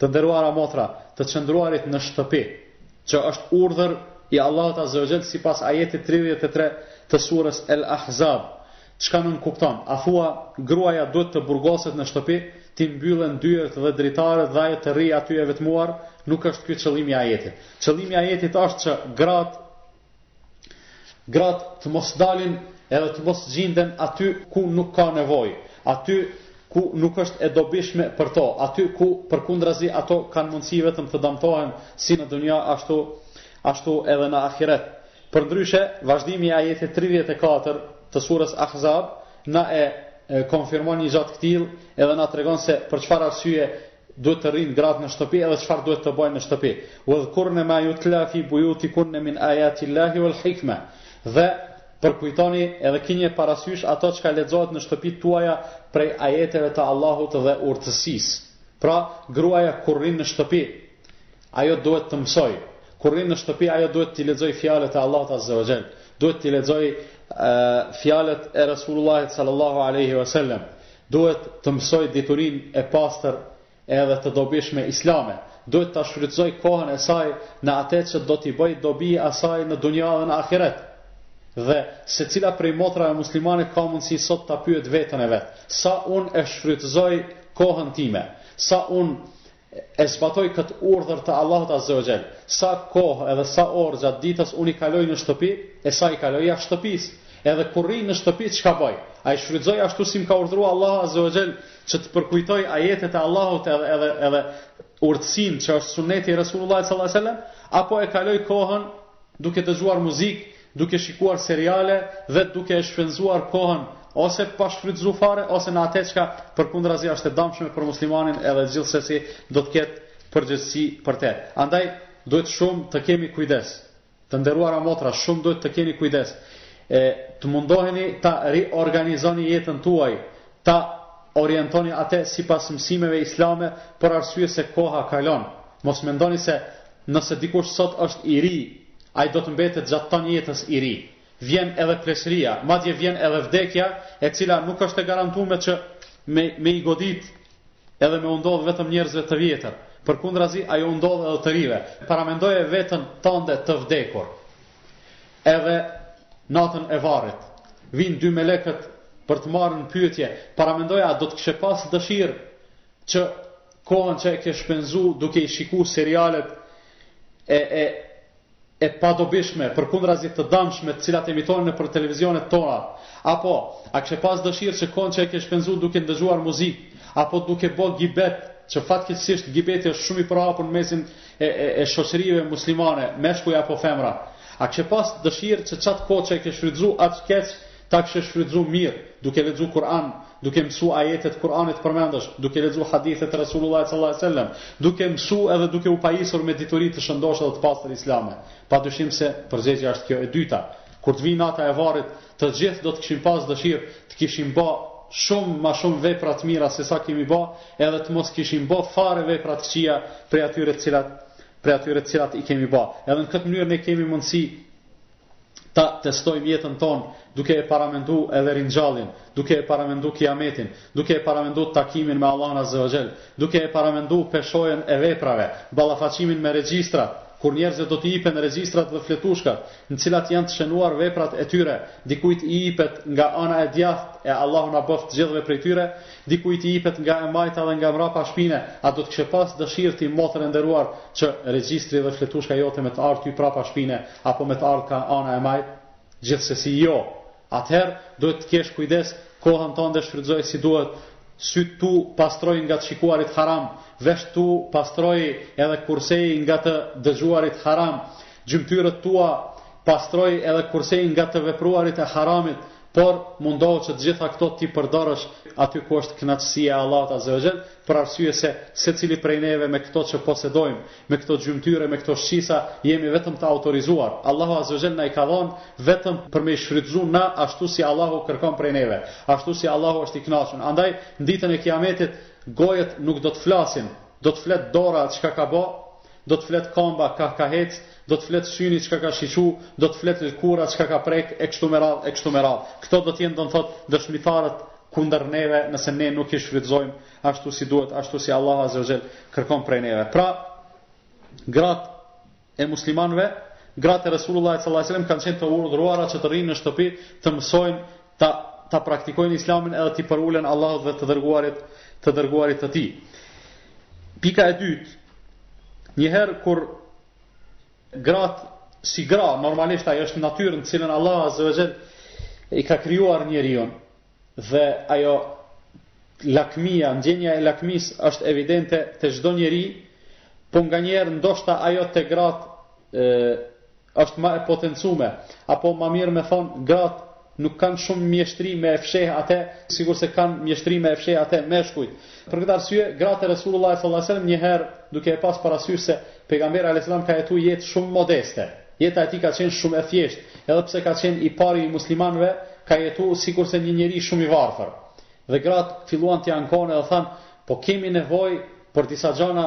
Të nderuara motra, të qëndruarit në shtëpi, që është urdhër i Allahut azza wa jall sipas ajetit tridhjetë e tre të surës El Ahzab, çka nënkupton, a thua, gruaja duhet të burgoset në shtëpi, t'i mbyllen dyert dhe dritaret dhe ajo të rrijë aty e vetmuar, nuk është ky qëllimi i ajetit. Qëllimi i ajetit është që gratë Gratë të mos dalin edhe të mos gjinden aty ku nuk ka nevojë, aty ku nuk është e dobishme për to, aty ku përkundrazi ato kanë mundësi vetëm të dëmtohen si në dunja ashtu ashtu edhe në ahiret. Përndryshe, vazhdimi i ajetit tridhjetë e katër të surës Ahzab na e konfirmon një gjë të këtillë edhe na tregon se për çfarë arsye duhet të rrinë gratë në shtëpi edhe çfarë duhet të bëjnë në shtëpi. Wadhkurna ma yutla fi buyutikunna min ayati Allahi wal hikma. Dhe përkujtoni edhe kinje parasysh ato çka lexohet në shtëpitë tuaja prej ajeteve të Allahut dhe urtësisë. Pra, gruaja kur rrin në shtëpi, Ajo duhet të mësojë. Kur rrin në shtëpi ajo duhet t'i lexojë fjalët e Allahut Azza wa Jall. Duhet t'i lexojë fjalët e Resulullahit sallallahu alaihi wasallam. Duhet të mësojë diturinë e pastër edhe të dobishme islame. Duhet ta shfrytëzojë kohën e saj në atë që do t'i bëjë dobi asaj në dunja dhe në ahiret. Dhe secila prej motrave muslimane ka mundësi sot ta pyet veten e vet, sa unë e shfrytëzoj kohën time, sa unë e zbatoj këtë urdhër të Allahut Azze o Gjell, sa kohë edhe sa orë gjatë ditës unë i kaloj në shtëpi, e sa i kaloj jashtë shtëpisë, edhe kur rri në shtëpi çka bëj, a i shfrytëzoj ashtu si më ka urdhru Allahu Azze o Gjell, që të përkujtoj ajetet e Allahut edhe, edhe, edhe urtësinë që është suneti i Resulullah sallallahu alaihi wasallam apo e kaloj kohën duke dëgjuar muzikë duke shikuar seriale dhe duke e shpenzuar kohën ose pa shfrytëzu fare ose në atë çka përkundrazi është e dëmshme për muslimanin edhe gjithsesi do të ketë përgjegjësi për te. Andaj duhet shumë të kemi kujdes. Të nderuara motra, shumë duhet të keni kujdes. E të mundoheni ta riorganizoni jetën tuaj, ta orientoni atë sipas mësimeve islame, për arsye se koha kalon. Mos mendoni se Nëse dikush sot është i ri, ai do të mbetet gjatë tanë jetës i ri. Vjen edhe pleqëria, madje vjen edhe vdekja, e cila nuk është e garantume që me me i godit edhe me u ndodh vetëm njerëzve të vjetër. Përkundrazi, ajo u ndodh edhe të rinjve. Paramendoje veten tënde të vdekur. Edhe natën e varrit vijnë dy melekët për të marrë në pyetje. Paramendoje a do të kishe pas dëshirë që Kohën që e ke shpenzu duke i shiku serialet e, e, e padobishme, përkundrazi të dëmshme të cilat emitohen nëpër televizionet tona. Apo, a kishe pas dëshirë që kohën që e ke shpenzu duke ndëgjuar muzikë, apo duke bo gibet, që fatkeqësisht gibeti është shumë i përhapur në mesin e, e, e shoqërive muslimane, meshkuj apo femra. A kishe pas dëshirë që qat kohë që e ke shfrytëzu aq keq Ta kishe shfrytëzu mirë, duke lexu Kur'an, duke mësu ajete të Kur'anit përmendësh, duke lexu hadithe të Resulullahit sallallâhu alejhi ve sellem, duke mësu edhe duke u pajisur me dituri të shëndoshë dhe të pastër islame. Padyshim se, përgjegjja është kjo e dyta. Kur të vijë nata e varrit, të gjithë do të kishim pasë dëshirë të kishim ba shumë ma shumë vepra të mira se sa kemi ba, edhe të mos kishim ba fare vepra të këqija prej atyre të cilat prej atyre të cilat i kemi ba. Edhe në këtë mënyrë ne kemi mundësi ta testojmë jetën tonë duke e paramendu edhe ringjalljen, duke e paramendu kiametin, duke e paramendu takimin me Allahun Azze o Gjell, duke e paramendu peshojen e veprave, ballafaqimin me regjistrat, kur njerëzve do t'i ipen regjistrat dhe fletushkat, në cilat janë të shenuar veprat e tyre, dikujt i ipet nga ana e djathtë e Allahu na bëftë të gjithëve prej tyre, Dikujt i ipet nga e majta dhe nga mbrapa shpine, a do të kishe pas dëshirë ti motër e nderuar që regjistri dhe fletushka jote me të ardhë ty prapa shpine apo me të ardhë ka ana e majtë? Gjithsesi jo! Atëherë duhet të kesh kujdes, kohën tënde shfrytëzoje si duhet, sytë tu pastroji nga të shikuarit haram, veshët tu pastroji edhe kurseji nga të dëgjuarit haram, gjymtyrët tua pastroji edhe kurseji nga të vepruarit e haramit, por mundohu që të gjitha këto t'i përdorësh aty ku është kënaqësia e Allahut azza wa jall, për arsye se secili prej neve me këto që posedojmë, me këto gjymtyre, me këto shqisa, jemi vetëm të autorizuar. Allahu azza wa jall na i ka dhonë vetëm për me i shfrytëzu na ashtu si Allahu kërkon prej neve, ashtu si Allahu është i kënaqur. Andaj në ditën e Kiametit gojët nuk do të flasin, do të flet dora çka ka bo, do të flet kamba kah ka hec, do të flet syni çka ka shiqu, do të flet lkura çka ka prek e kështu me radhë e kështu me radhë. Këto do të jenë domthot dëshmitarët kundër neve nëse ne nuk i shfrytëzojmë ashtu si duhet, ashtu si Allahu azza wa jall kërkon prej neve. Pra gratë e muslimanëve, gratë e Resullullahit sallallahu alajhi wasallam kanë qenë të urdhëruara që të rrinë në shtëpi, të mësojnë ta ta praktikojnë islamin edhe t'i përulen Allahut dhe të dërguarit të dërguarit të tij. Pika e dytë, njëherë kur gratë si gra, normalisht ajo është natyrë në të cilën Allahu azza wa jall i ka krijuar njeriun dhe ajo lakmia, ndjenja e lakmisë është evidente te çdo njeri, po nganjëherë ndoshta ajo te gratë është ma e potencume, apo ma mirë me thonë gratë nuk kanë shumë mjeshtri me e fsheh atë, sikurse kanë mjeshtri me e fsheh atë meshkujt. Për këtë arsye, gratë e Resulullahit sallallahu alajhi wasallam njëherë duke e pas parasysh se pejgamberi a.s. ka jetu jetë shumë modeste, jeta e tij ka qenë shumë e thjeshtë, edhe pse ka qenë i pari i muslimanve, ka jetu sikurse një njeri shumë i varfër. Dhe gratë filluan të ankohen edhe thanë, po kemi nevojë për disa gjana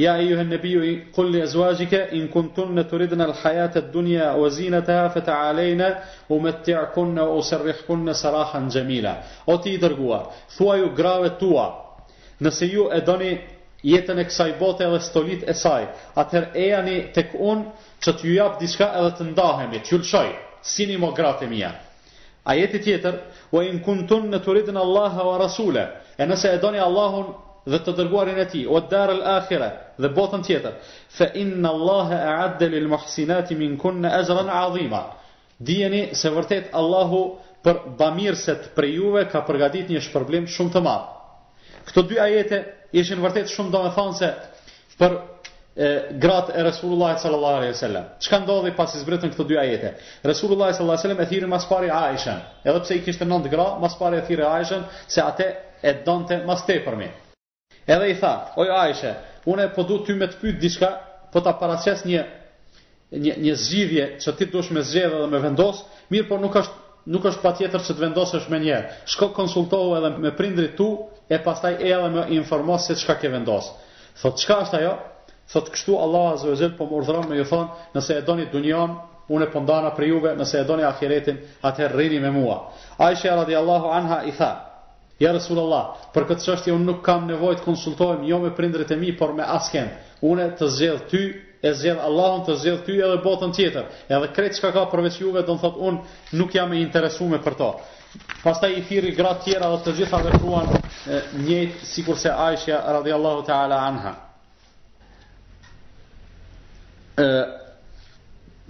Ja ejjuhen nebijju kul li ezuaxhike, in kuntunne turidnel hajated dunja ue zineteha fe tealejne, umettiakunne ue userrihkunne serahan xhemila. O ti i dërguar, thuaju grave tua, nëse ju e doni jetën e kësaj bote dhe stolitë e saj, atëher ejani tek unë që t'ju jap diçka edhe të ndahemi, t'ju lëshoj, s'jeni mo gratë e mija. Ajeti tjetër, Wa in kuntunna turidna Allaha wa rasula, e nëse e doni Allahun dhe të dërguarin e Tij, wad dar al akhira, dhe botën tjetër, fa inna Allaha a'adda lil muhsinati minkunna ajran 'azima, dijeni se vërtet Allahu për bamirëset prej juve ka përgatitë një shpërblim shumë të madh. Këto dy ajete ishin vërtet shumë domethënëse, Për e gratë e Resulullah sallallahu alaihi wasallam. Çka ndodhi pasi zbritën këto dy ajete? Resulullah sallallahu alaihi wasallam e thirri mas pari Aishën, edhe pse i kishte nëntë gra, mas pari e thirri Aishën se atë e donte mas tepërmi. Edhe i tha, oj Aisha, unë po du ty me të pyet diçka, po ta paraqes një një një zgjidhje që ti dush me zgjedh dhe me vendos, mirëpo nuk është nuk është patjetër që të vendosësh më njëherë. Shko konsultohu edhe me prindrit tu e pastaj e edhe më informo se çka ke vendos. Thot çka është ajo? Thot kështu Allah azza wa jall po më urdhëron me ju thon, nëse e doni dunjon, unë po ndahna prej juve, nëse e doni ahiretin, atëherë rrini me mua. Aisha radhiyallahu anha i tha, Ja Rasulullah, për këtë çështje unë nuk kam nevojë të konsultohem jo me prindërit e mi, por me askend. Unë të zgjedh ty, e zgjedh Allahun të zgjedh ty edhe botën tjetër. Edhe krejt çka ka përveç juve, do të thotë unë nuk jam e interesuar për to. Pastaj i thirri gratë tjera dhe të gjitha vepruan njëjtë sikurse Aisha radhiyallahu ta'ala anha. E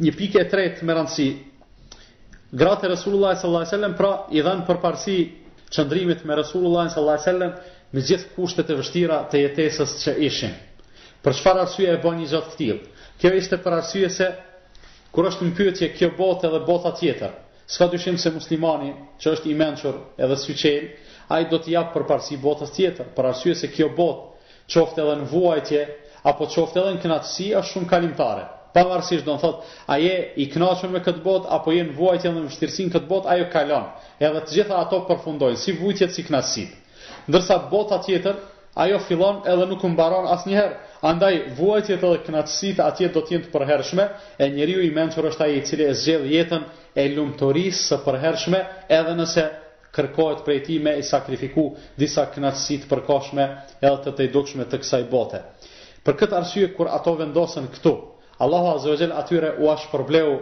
një pikë e tretë me rëndësi. Gratë e Resulullah sallallahu alaihi wasallam pra i dhanë përparësi qëndrimit me Resulullah sallallahu alaihi wasallam me gjithë kushtet e vështira të jetesës që ishin. Për çfarë arsye e bënë një gjë të tillë? Kjo ishte për arsye se kur është në pyetje kjo botë edhe bota tjetër, s'ka dyshim se muslimani që është i mençur edhe syçel, ai do t'i jap përparësi botës tjetër, për arsye se kjo botë qoftë edhe në vuajtje, apo qoftë edhe në kënaqësi, është shumë kalimtare. Pavarësisht, do të thotë, a je i kënaqur në këtë botë, apo je në vuajtje dhe në vështirësi në këtë botë, ajo kalon. Edhe të gjitha ato përfundojnë, si vujtjet, si kënaqësitë. Ndërsa bota tjetër, ajo fillon edhe nuk mbaron asnjëherë. Andaj, vuajtjet edhe kënaqësitë atje do të jenë të përhershme, e njeriu i mençur është ai i cili e zgjedh jetën e lumturisë së përhershme, edhe nëse kërkohet prej tij me i sakrifiku disa kënaqësi të përkohshme edhe të tejdukshme të kësaj bote. Për këtë arsye kur ato vendosën kështu, Allahu azze wa xhel atyre ua shpërbleu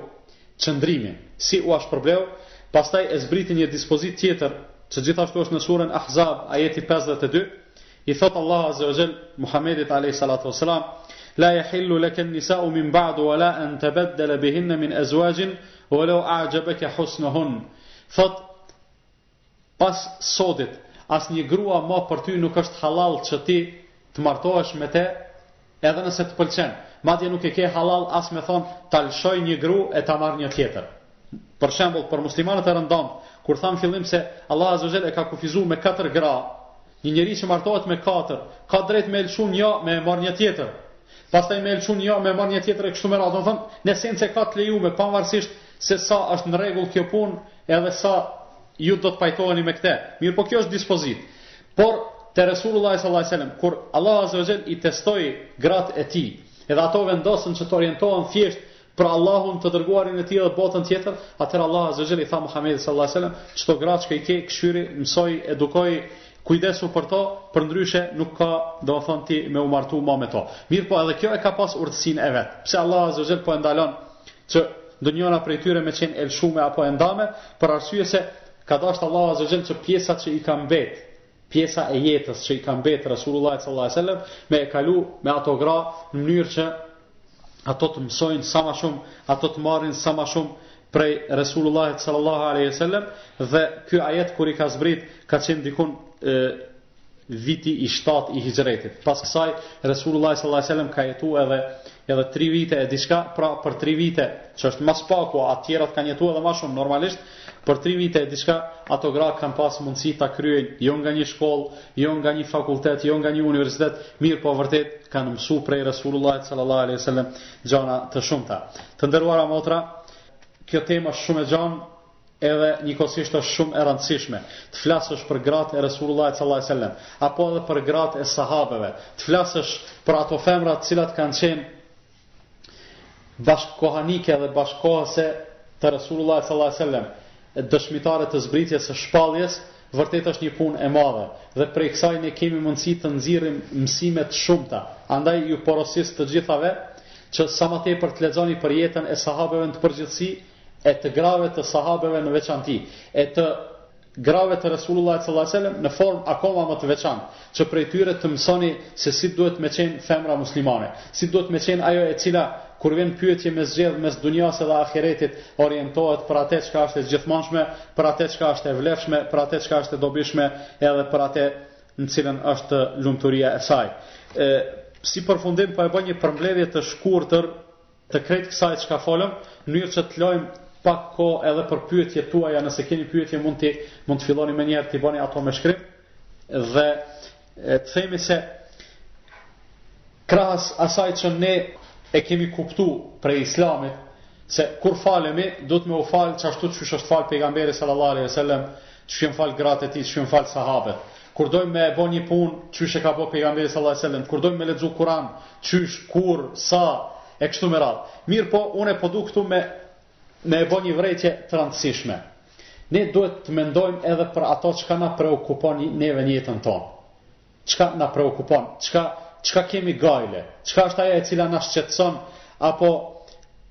qëndrimin. Si ua shpërbleu? Pastaj e zbriti një dispozitë tjetër, që gjithashtu është në surën Ahzab, ajeti pesëdhjetë e dy, i thotë Allahu azze wa xhel Muhammedit alejhi salatu wassalam, La yahillu laka an-nisa'u min ba'du wa la an tabaddala bihinna min azwajin wa law a'jabaka husnuhun. Thotë, Pas sodit, asnjë grua ma për ty nuk është hallall që ti të martohesh me te, edhe nëse të pëlqen. Madje nuk e ke hallall as me thonë ta lëshoj një gru e ta marr një tjetër. Për shembull, për muslimanët e rëndomtë, kur thamë në fillim se Allah azza xhel e ka kufizuar me katër gra, një njeri që martohet me katër, ka drejt me e lëshu një, me e marr një tjetër. Pastaj me e lëshu një, me marr një tjetër e kështu me radhë. Do të thonë, në esencë e ka të lejuar pavarësisht se sa është në rregull kjo punë edhe sa ju do të pajtoheni me këtë. Mirpo kjo është dispozitë. Por Resulullah sallallahu alaihi wasallam kur Allahu azza wa jall i testoi gratë e tij, edhe ato vendosën që të orientohen thjesht për Allahun të dërguarin e tij dhe botën tjetër, atëherë Allahu azza wa jall i tha Muhamedit sallallahu alaihi wasallam, qito gratë që i ke kqyri, mësoji, edukoji, kujdesu për to, përndryshe nuk ka, domethënë ti me u martu ma me to. Mirpo edhe kjo e ka pas urtësinë e vet. Pse Allahu azza wa jall po e ndalon që ndonjana prej tyre me qenë e lshume apo e ndame, për arsye se ka dashtë Allah Azza Gjell që pjesa që i ka mbet, pjesa e jetës që i ka mbet Rasulullah sallallahu alaihi wasallam me e kalu me ato gra në mënyrë që ato të mësojnë sa ma shumë, ato të marrin sa ma shumë prej Rasulullah sallallahu alaihi wasallam dhe ky ajet kur i ka zbrit ka qenë dikun e, viti i shtatë i Hixhretit. Pas kësaj, Resulullahi sallallahu alejhi ve sellem ka jetu edhe edhe tri vite e diçka, pra për tri vite, që është ma së paku, ato tjerat kanë jetu edhe ma shumë normalisht, për tri vite e diçka, ato gra kanë pas mundësi ta kryejnë, jo nga një shkollë, jo nga një fakultet, jo nga një universitet, mirëpo vërtet kanë mësu prej Resulullahi sallallahu alejhi ve sellem gjana të shumta. Të nderuara motra, kjo tema është shumë e gjanë, Edhe njëkohësisht është shumë e rëndësishme të flasësh për gratë e Resulullahit sallallahu alejhi ve sellem, apo edhe për gratë e sahabeve, të flasësh për ato femra të cilat kanë qenë bashkëkohanike dhe bashkëkohëse të Resulullahit sallallahu alejhi ve sellem, dëshmitare të zbritjes së shpalljes, vërtet është një punë e madhe dhe prej kësaj ne kemi mundësi të nxirrim mësime të shumta. Andaj ju porosis të gjithave që sa më tepër të lexoni për jetën e sahabeve në të përgjithësi, e të grave të sahabeve në veçanti, e të grave të Resulullahit sallallahu alaihi wasallam në formë akoma më të veçantë, që prej tyre të mësoni se si duhet me qenë femra muslimane, si duhet me qenë ajo e cila kur vjen pyetje me zgjedh mes dunjasë dhe ahiretit, orientohet për atë çka është e gjithmonshme, për atë çka është e vlefshme, për atë çka është e dobishme, edhe për atë në cilën është lumturia e saj. Ë si përfundim po e bëj një përmbledhje të shkurtër Të krejt kësaj çka folëm, në mënyrë që të lojmë pak kohë edhe për pyetjet tuaja, nëse keni pyetje mund të mund të filloni menjëherë t'i bëni ato me shkrim dhe të themi se krahas asaj që ne e kemi kuptu prej islamit, se kur falemi, duhet me u falë qashtu qysh është falë pejgamberi sallallahu alaihi sallam, qysh janë falë gratë e tij, qysh janë falë sahabet. Kur dojmë me e bo një punë, qysh e ka bo Pejgamberi sallallahu alejhi ve sellem, kur dojmë me lexu Kur'an, qysh, kur, sa, e kështu me radhë. Mirëpo, unë po du këtu me me e bo një vërejtje të randësishme. Ne duhet të mendojmë edhe për ato çka na preokupon neve në jetën tonë. Çka na preokupon, çka çka kemi gajle, çka është ajo e cila na shqetëson apo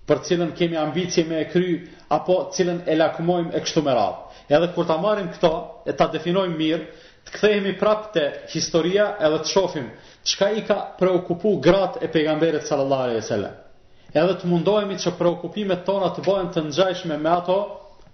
për të cilën kemi ambicie me e kry, apo të cilën e lakmojmë e kështu me radhë. Edhe kur ta marrim këto e ta definojmë mirë, të kthehemi prapë te historia edhe të shohim çka i ka preokupu gratë e pejgamberit sallallahu alejhi dhe sellem. Edhe të mundohemi që preokupimet tona të bëhen të ngjashme me ato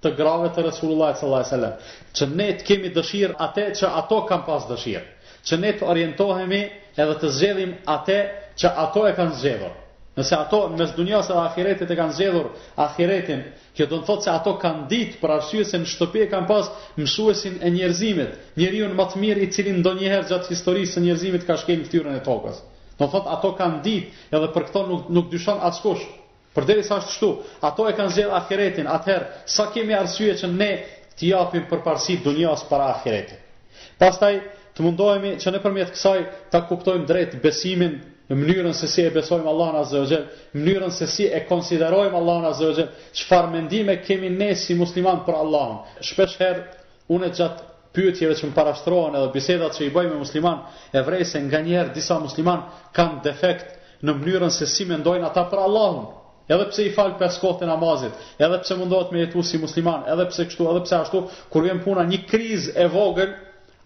të grave të Resulullah sallallahu alejhi dhe sellem, që ne të kemi dëshirë atë që ato kanë pas dëshirë. që ne të orientohemi edhe të zgjedhim atë që ato e kanë zgjedhur. Nëse ato mes dunjas dhe ahiretit e kanë zgjedhur ahiretin, kjo do të thotë se ato kanë ditë për arsye se në shtëpi e kanë pas mësuesin e njerëzimit, njeriun ma të mirë i cili ndonjëherë gjatë historisë së njerëzimit ka shkelë fytyrën e tokës. Do të thotë ato kanë ditë, edhe për këto nuk nuk dyshon askush. Përderisa është kështu, ato e kanë zgjedhë ahiretin, atëherë sa kemi arsye që ne t'i japim përparësi dunjas para ahiretit. Pastaj, të mundohemi që nëpërmjet kësaj ta kuptojmë drejt besimin, mënyrën se si e besojmë Allahun Azza wa Jall, mënyrën se si e konsiderojmë Allahun Azza wa Jall, çfarë mendime kemi ne si muslimanë për Allahun. Shpesh herë, unë gjatë pyetjeve që më parashtrohen edhe bisedat që i bëj me musliman e vrej se nganjëherë disa musliman kanë defekt në mënyrën se si mendojnë ata për Allahun. Edhe pse i fal pesë kohët e namazit, edhe pse mundohet me jetu si musliman, edhe pse kështu, edhe pse ashtu, kur vjen puna një krizë e vogël,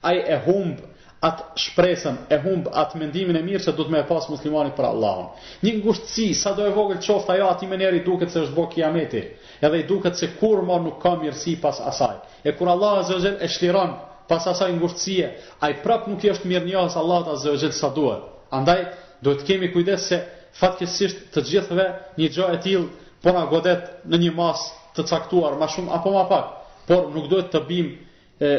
ai e humb atë shpresën, e humb atë mendimin e mirë se duhet me e pas muslimani për Allahun. Një ngushtësi, sado e vogël qoftë ajo, aty menjëherë i duket se është bo kiameti, edhe i duket se kurrë më nuk ka mirësi pas asaj. E kur Allahu Azza wa Jell e çliron pas asaj ngushtësie, ai prap nuk i është mirënjohës Allahut Azza wa Jell sa duhet. Andaj, duhet të kemi kujdes se fatkeqësisht të gjithëve një gjë e tillë po na godet në një masë të caktuar, ma shumë apo ma pak, por nuk duhet të bimë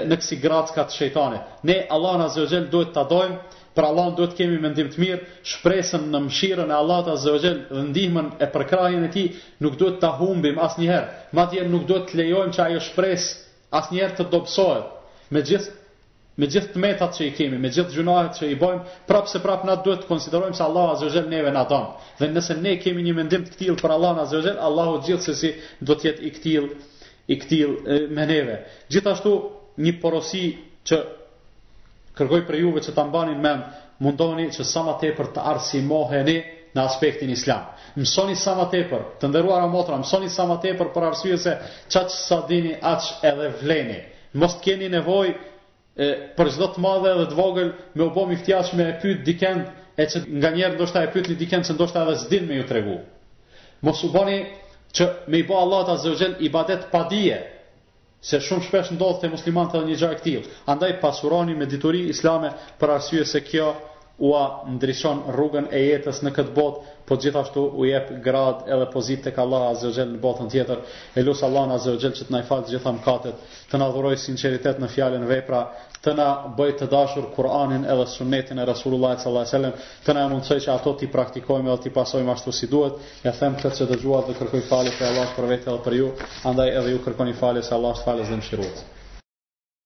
në kësi gracka të shejtanit. Ne Allahun Azza wa Jell duhet ta dojmë Për Allahun duhet të kemi mendim të mirë, shpresën në mëshirën e Allahut Azza wa Jall dhe ndihmën e përkrahjen e Tij, nuk duhet ta humbim asnjëherë. Madje nuk duhet të lejojmë që ajo shpresë asnjëherë të dobësohet. Me gjithë me gjithë tmetat që i kemi, me gjithë gjynahet që i bëjmë, prapë se prapë na duhet të konsiderojmë se Allahu Azza wa Jall neve na don. Dhe nëse ne kemi një mendim të këtillë për Allahun Azza wa Jall, Allahu gjithsesi do të jetë i këtillë i këtillë me neve. Gjithashtu një porosi që kërkoj prej juve që ta mbani në mend, mundoni që sa më tepër të arsimoheni në aspektin islam. Mësoni sa më tepër, të nderuara motra, mësoni sa më tepër për arsye se aq sa dini aq edhe vleni. Mos të keni nevojë për çdo të madhe edhe të vogël me u bë ihtiaç me e pyet dikend e që nganjëherë ndoshta e pyetni dikend se ndoshta edhe s'din me ju tregu. Mos u bëni që me i bë Allahut azza wa xhel ibadet pa dije, se shumë shpesh ndodh te muslimanët edhe një gjë e këtillë. Andaj pasuroni me dituri islame për arsye se kjo ua ndriçon rrugën e jetës në këtë botë, po gjithashtu u jep gradë edhe pozitë tek Allahu azze o xhel në botën tjetër, e lus Allahun azze o xhel që të na i falë të gjitha mëkatet, të na dhurojë sinqeritet në fjalë e në vepra, të na bëjë të dashur Kur'anin edhe sunnetin e Rasulullahit sallallahü alejhi ve sellem, të na e mundësojë që ato t'i praktikojmë edhe t'i pasojmë ashtu si duhet, e them këtë që dëgjuat dhe kërkoj falje prej Allahut për vete edhe për ju, andaj edhe ju kërkoni falje se Allahu është Falës dhe Mëshirues.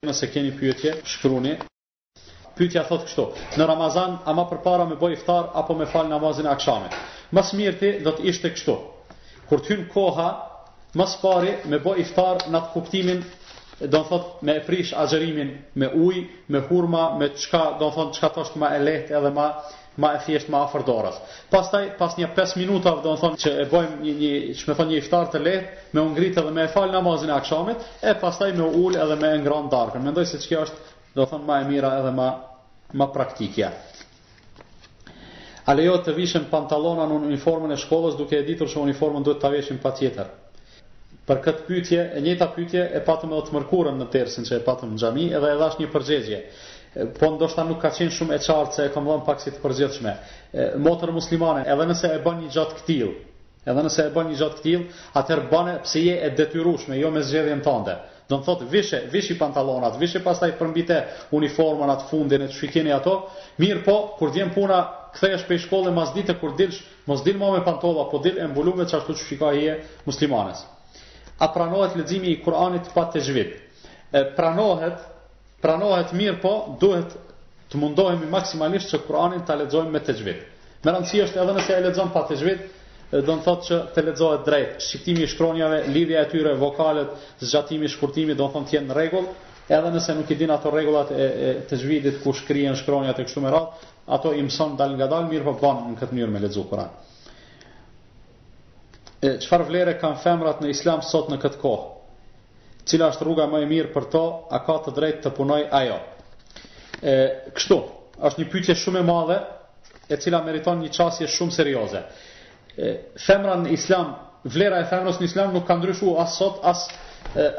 Nëse keni pyetje, shkruni. Pyetja thotë kështu: Në Ramazan a më përpara me bëj iftar apo me fal namazin e akşamit? Më së mirti do të ishte kështu. Kur të hyn koha, më së pari me bëj iftar në atë kuptimin do të thotë me e prish agjërimin me ujë, me hurma, me çka do të thotë çka të është më e lehtë edhe më më e thjesht më afër dorës. Pastaj pas një 5 minuta do të thonë që e bëjmë një një që i thonë një iftar të lehtë, me u ngrit edhe me e fal namazin e akşamit, e pastaj me u ul edhe me ngran darkën. Mendoj se kjo është do thon ma e mira edhe ma ma praktikja. A lejohet të vishen pantallonat në uniformën e shkollës duke e ditur që uniformën duhet ta veshim patjetër? Për këtë pyetje, e njëjta pyetje e patëm edhe të mërkurën në dersin që e patëm në xhami, edhe e dhash një përgjigje. Po ndoshta nuk ka qenë shumë e qartë se e kam dhënë pak si të përgjithshme. Motër muslimane, edhe nëse e bën një gjë të këtillë, Edhe nëse e bën një gjë të këtillë, atëherë bëne pse je e detyrueshme, jo me zgjedhjen tënde. Do të thotë, vishe, vishi pantallonat, vishi pastaj përmbi te uniformën atë fundin e qysh i keni ato, mirëpo, kur të vjen puna, kthehesh pej shkolle mas dite kur dilsh, mos dil më me pantolla, po dil e mbulume ashtu qysh i ka hije muslimanes. A pranohet leximi i Kuranit pa texhvid? Pranohet, Pranohet, mirëpo duhet të mundohemi maksimalisht që Kur'anin ta lexojmë me texhvid. Me rëndësi është edhe nëse e lexon pa texhvid, do të thotë që të lexohet drejt, shqiptimi i shkronjave, lidhja e tyre, vokalet, zgjatimi, shkurtimi, do të thonë të jenë në rregull, edhe nëse nuk i din ato rregullat e, e texhvidit ku shkrihen shkronjat e kështu me radhë, ato i mëson dalngadalë, mirëpo bën në këtë mënyrë me lexu Kur'an. E çfarë vlere kanë femrat në Islam sot në këtë kohë? Cila është rruga më e mirë për to? A ka të drejtë të punojë ajo? E kështu, është një pyetje shumë e madhe e cila meriton një qasje shumë serioze. E femra në Islam, vlera e femrës në Islam nuk ka ndryshu as sot as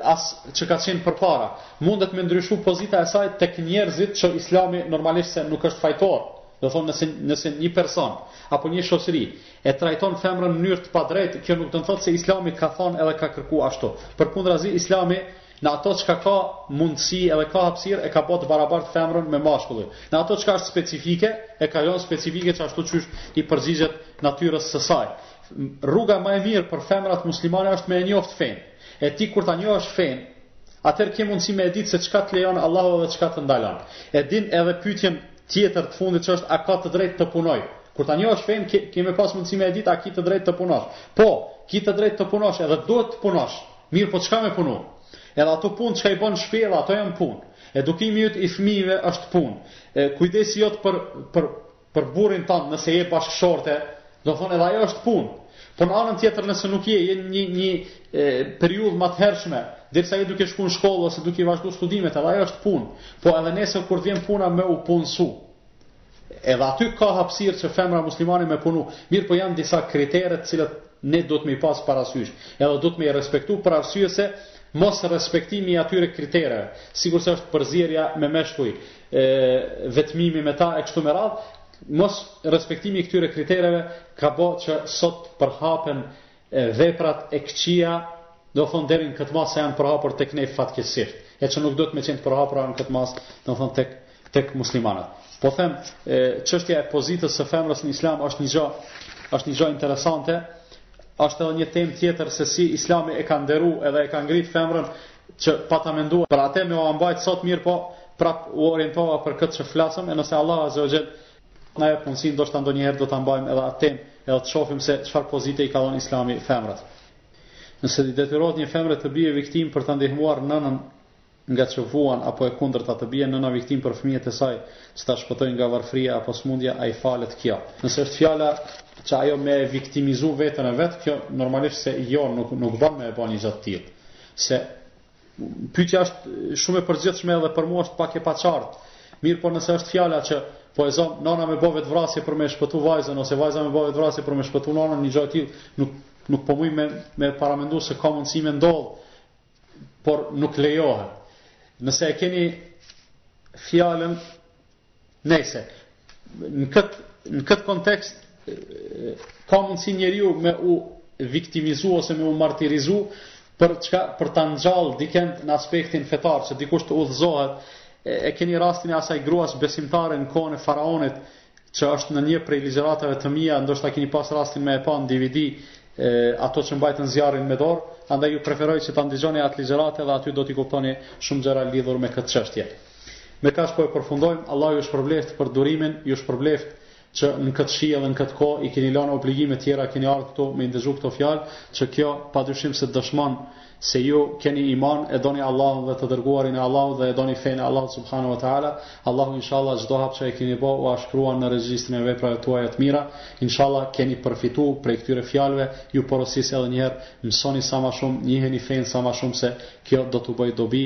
as që ka qenë përpara. Mundet me ndryshu pozita e saj tek njerëzit që Islami normalisht se nuk është fajtor. Do thonë nëse nëse një person apo një shoqëri e trajton femrën në mënyrë të padrejtë, kjo nuk do të thotë se Islami ka thonë edhe ka kërku ashtu. Përkundrazi Islami në ato çka ka mundësi edhe ka hapësirë e ka bërë të barabartë femrën me mashkullin. Në ato çka është specifike e ka lënë specifike që ashtu qysh i përgjigjet natyrës së saj. Rruga më e mirë për femrat muslimane është me e njoftë fenë. E ti kur ta njohësh fenë, atëherë ke mundësi me e ditë se çka të lejon Allahu dhe çka të ndalon. E din edhe pyetjen tjetër të fundit që është a ka të drejtë të punojë. Kur ta njohësh fenë, ke, ke me pas mundësi me e ditë, a ki të drejtë të punosh. Po, ki të drejtë të punosh, edhe duhet të punosh. Mirëpo çka me punu? Edhe ato punë që i bën n'shpi, ato janë punë. Edukimi yt i fmive është punë. E, kujdesi yt për, për, për burrin tand, nëse je bashkëshorte, do thonë edhe ajo është punë. Po në anën tjetër nëse nuk je, je në një, në një e, periudhë më të hershme, derisa je duke shku në shkollë ose duke i vazhdu studimet, edhe ajo është punë. Po edhe nëse kur vjen puna me u punësu, Edhe aty ka hapësirë që femra muslimane me punu, mirëpo janë disa kritere të cilat ne duhet me i pas parasysh, edhe duhet me i respektu për arsye se mosrespektimi i atyre kritereve, sikurse është përzierja me meshkuj, e, vetmimi me ta e kështu me radhë, mosrespektimi i këtyre kritereve ka bo që sot përhapen E veprat e këqija do thon deri në këtë masë sa janë përhapur tek ne fatkeqësisht, e që nuk duhet me qenë të përhapura në këtë masë, do thon tek tek muslimanët. Po them, çështja e pozitës së femrës në Islam është një gjë, është një gjë interesante, është edhe një temë tjetër se si Islami e ka nderu edhe e ka ngrit femrën që pata menduar për atë me e mbajt sot, mirëpo prap u orientova për këtë që flasëm, e nëse Allah azza wa jall Na jep mundësinë ndoshta ndonjëherë do ta mbajmë edhe atë temë, edhe të shohim se çfarë pozite i ka dhënë Islami femrës. Nëse i detyrohet një femre të bie viktimë për ta ndihmuar nënën ngaqë vuan apo e kundërta të bie nëna viktimë për fëmijët e saj që ta shpëtojnë nga varfëria apo smundja, a i falet kjo. Nëse është fjala që ajo me e viktimizu veten e vet, kjo normalisht se jo nuk, nuk bën me e bë një gjë të tillë. Se Pyetja është shumë e përgjithshme edhe për mua është pak e paqartë. Mirëpo nëse është fjala që po e zon nana me bë vetvrasje për me shpëtu vajzën ose vajza me bë vetvrasje për me shpëtu nanën, një gjë e tillë nuk nuk po muj me e paramendu se ka mundësi me ndodh, por nuk lejohet. Nëse e keni fjalën Nëse në kët në kët kontekst ka mundësi njeriu me u viktimizu ose me u martirizu për çka për ta ngjall dikend në aspektin fetar që dikush të udhëzohet e, e keni rastin e asaj gruas besimtare në kohën e faraonit që është në një prej ligjëratave të mia ndoshta keni pas rastin me e pa në DVD e, ato që mbajtën zjarrin me dorë andaj ju preferoj që ta ndigjoni atë ligjëratë dhe aty do t'i kuptoni shumë gjëra lidhur me këtë çështje Me kaq po e përfundojmë, Allahu ju shpërbleftë për durimin, ju shpërbleftë që në këtë shi edhe në këtë kohë i keni lanë obligime të tjera, keni ardhë këtu me i ndëgju këto fjalë, që kjo padyshim se dëshmon se ju keni iman, e doni Allahun dhe të dërguarin e Allahut dhe e doni fenë e Allahut subhanahu wa taala. Allahu inshallah çdo hap që e keni bo u a shkruan në regjistrin e veprave tuaja të mira. Inshallah keni përfitu prej këtyre fjalëve. Ju porosis edhe një herë, mësoni sa ma shumë, njiheni fenë sa ma shumë se kjo do t'u bëjë dobi.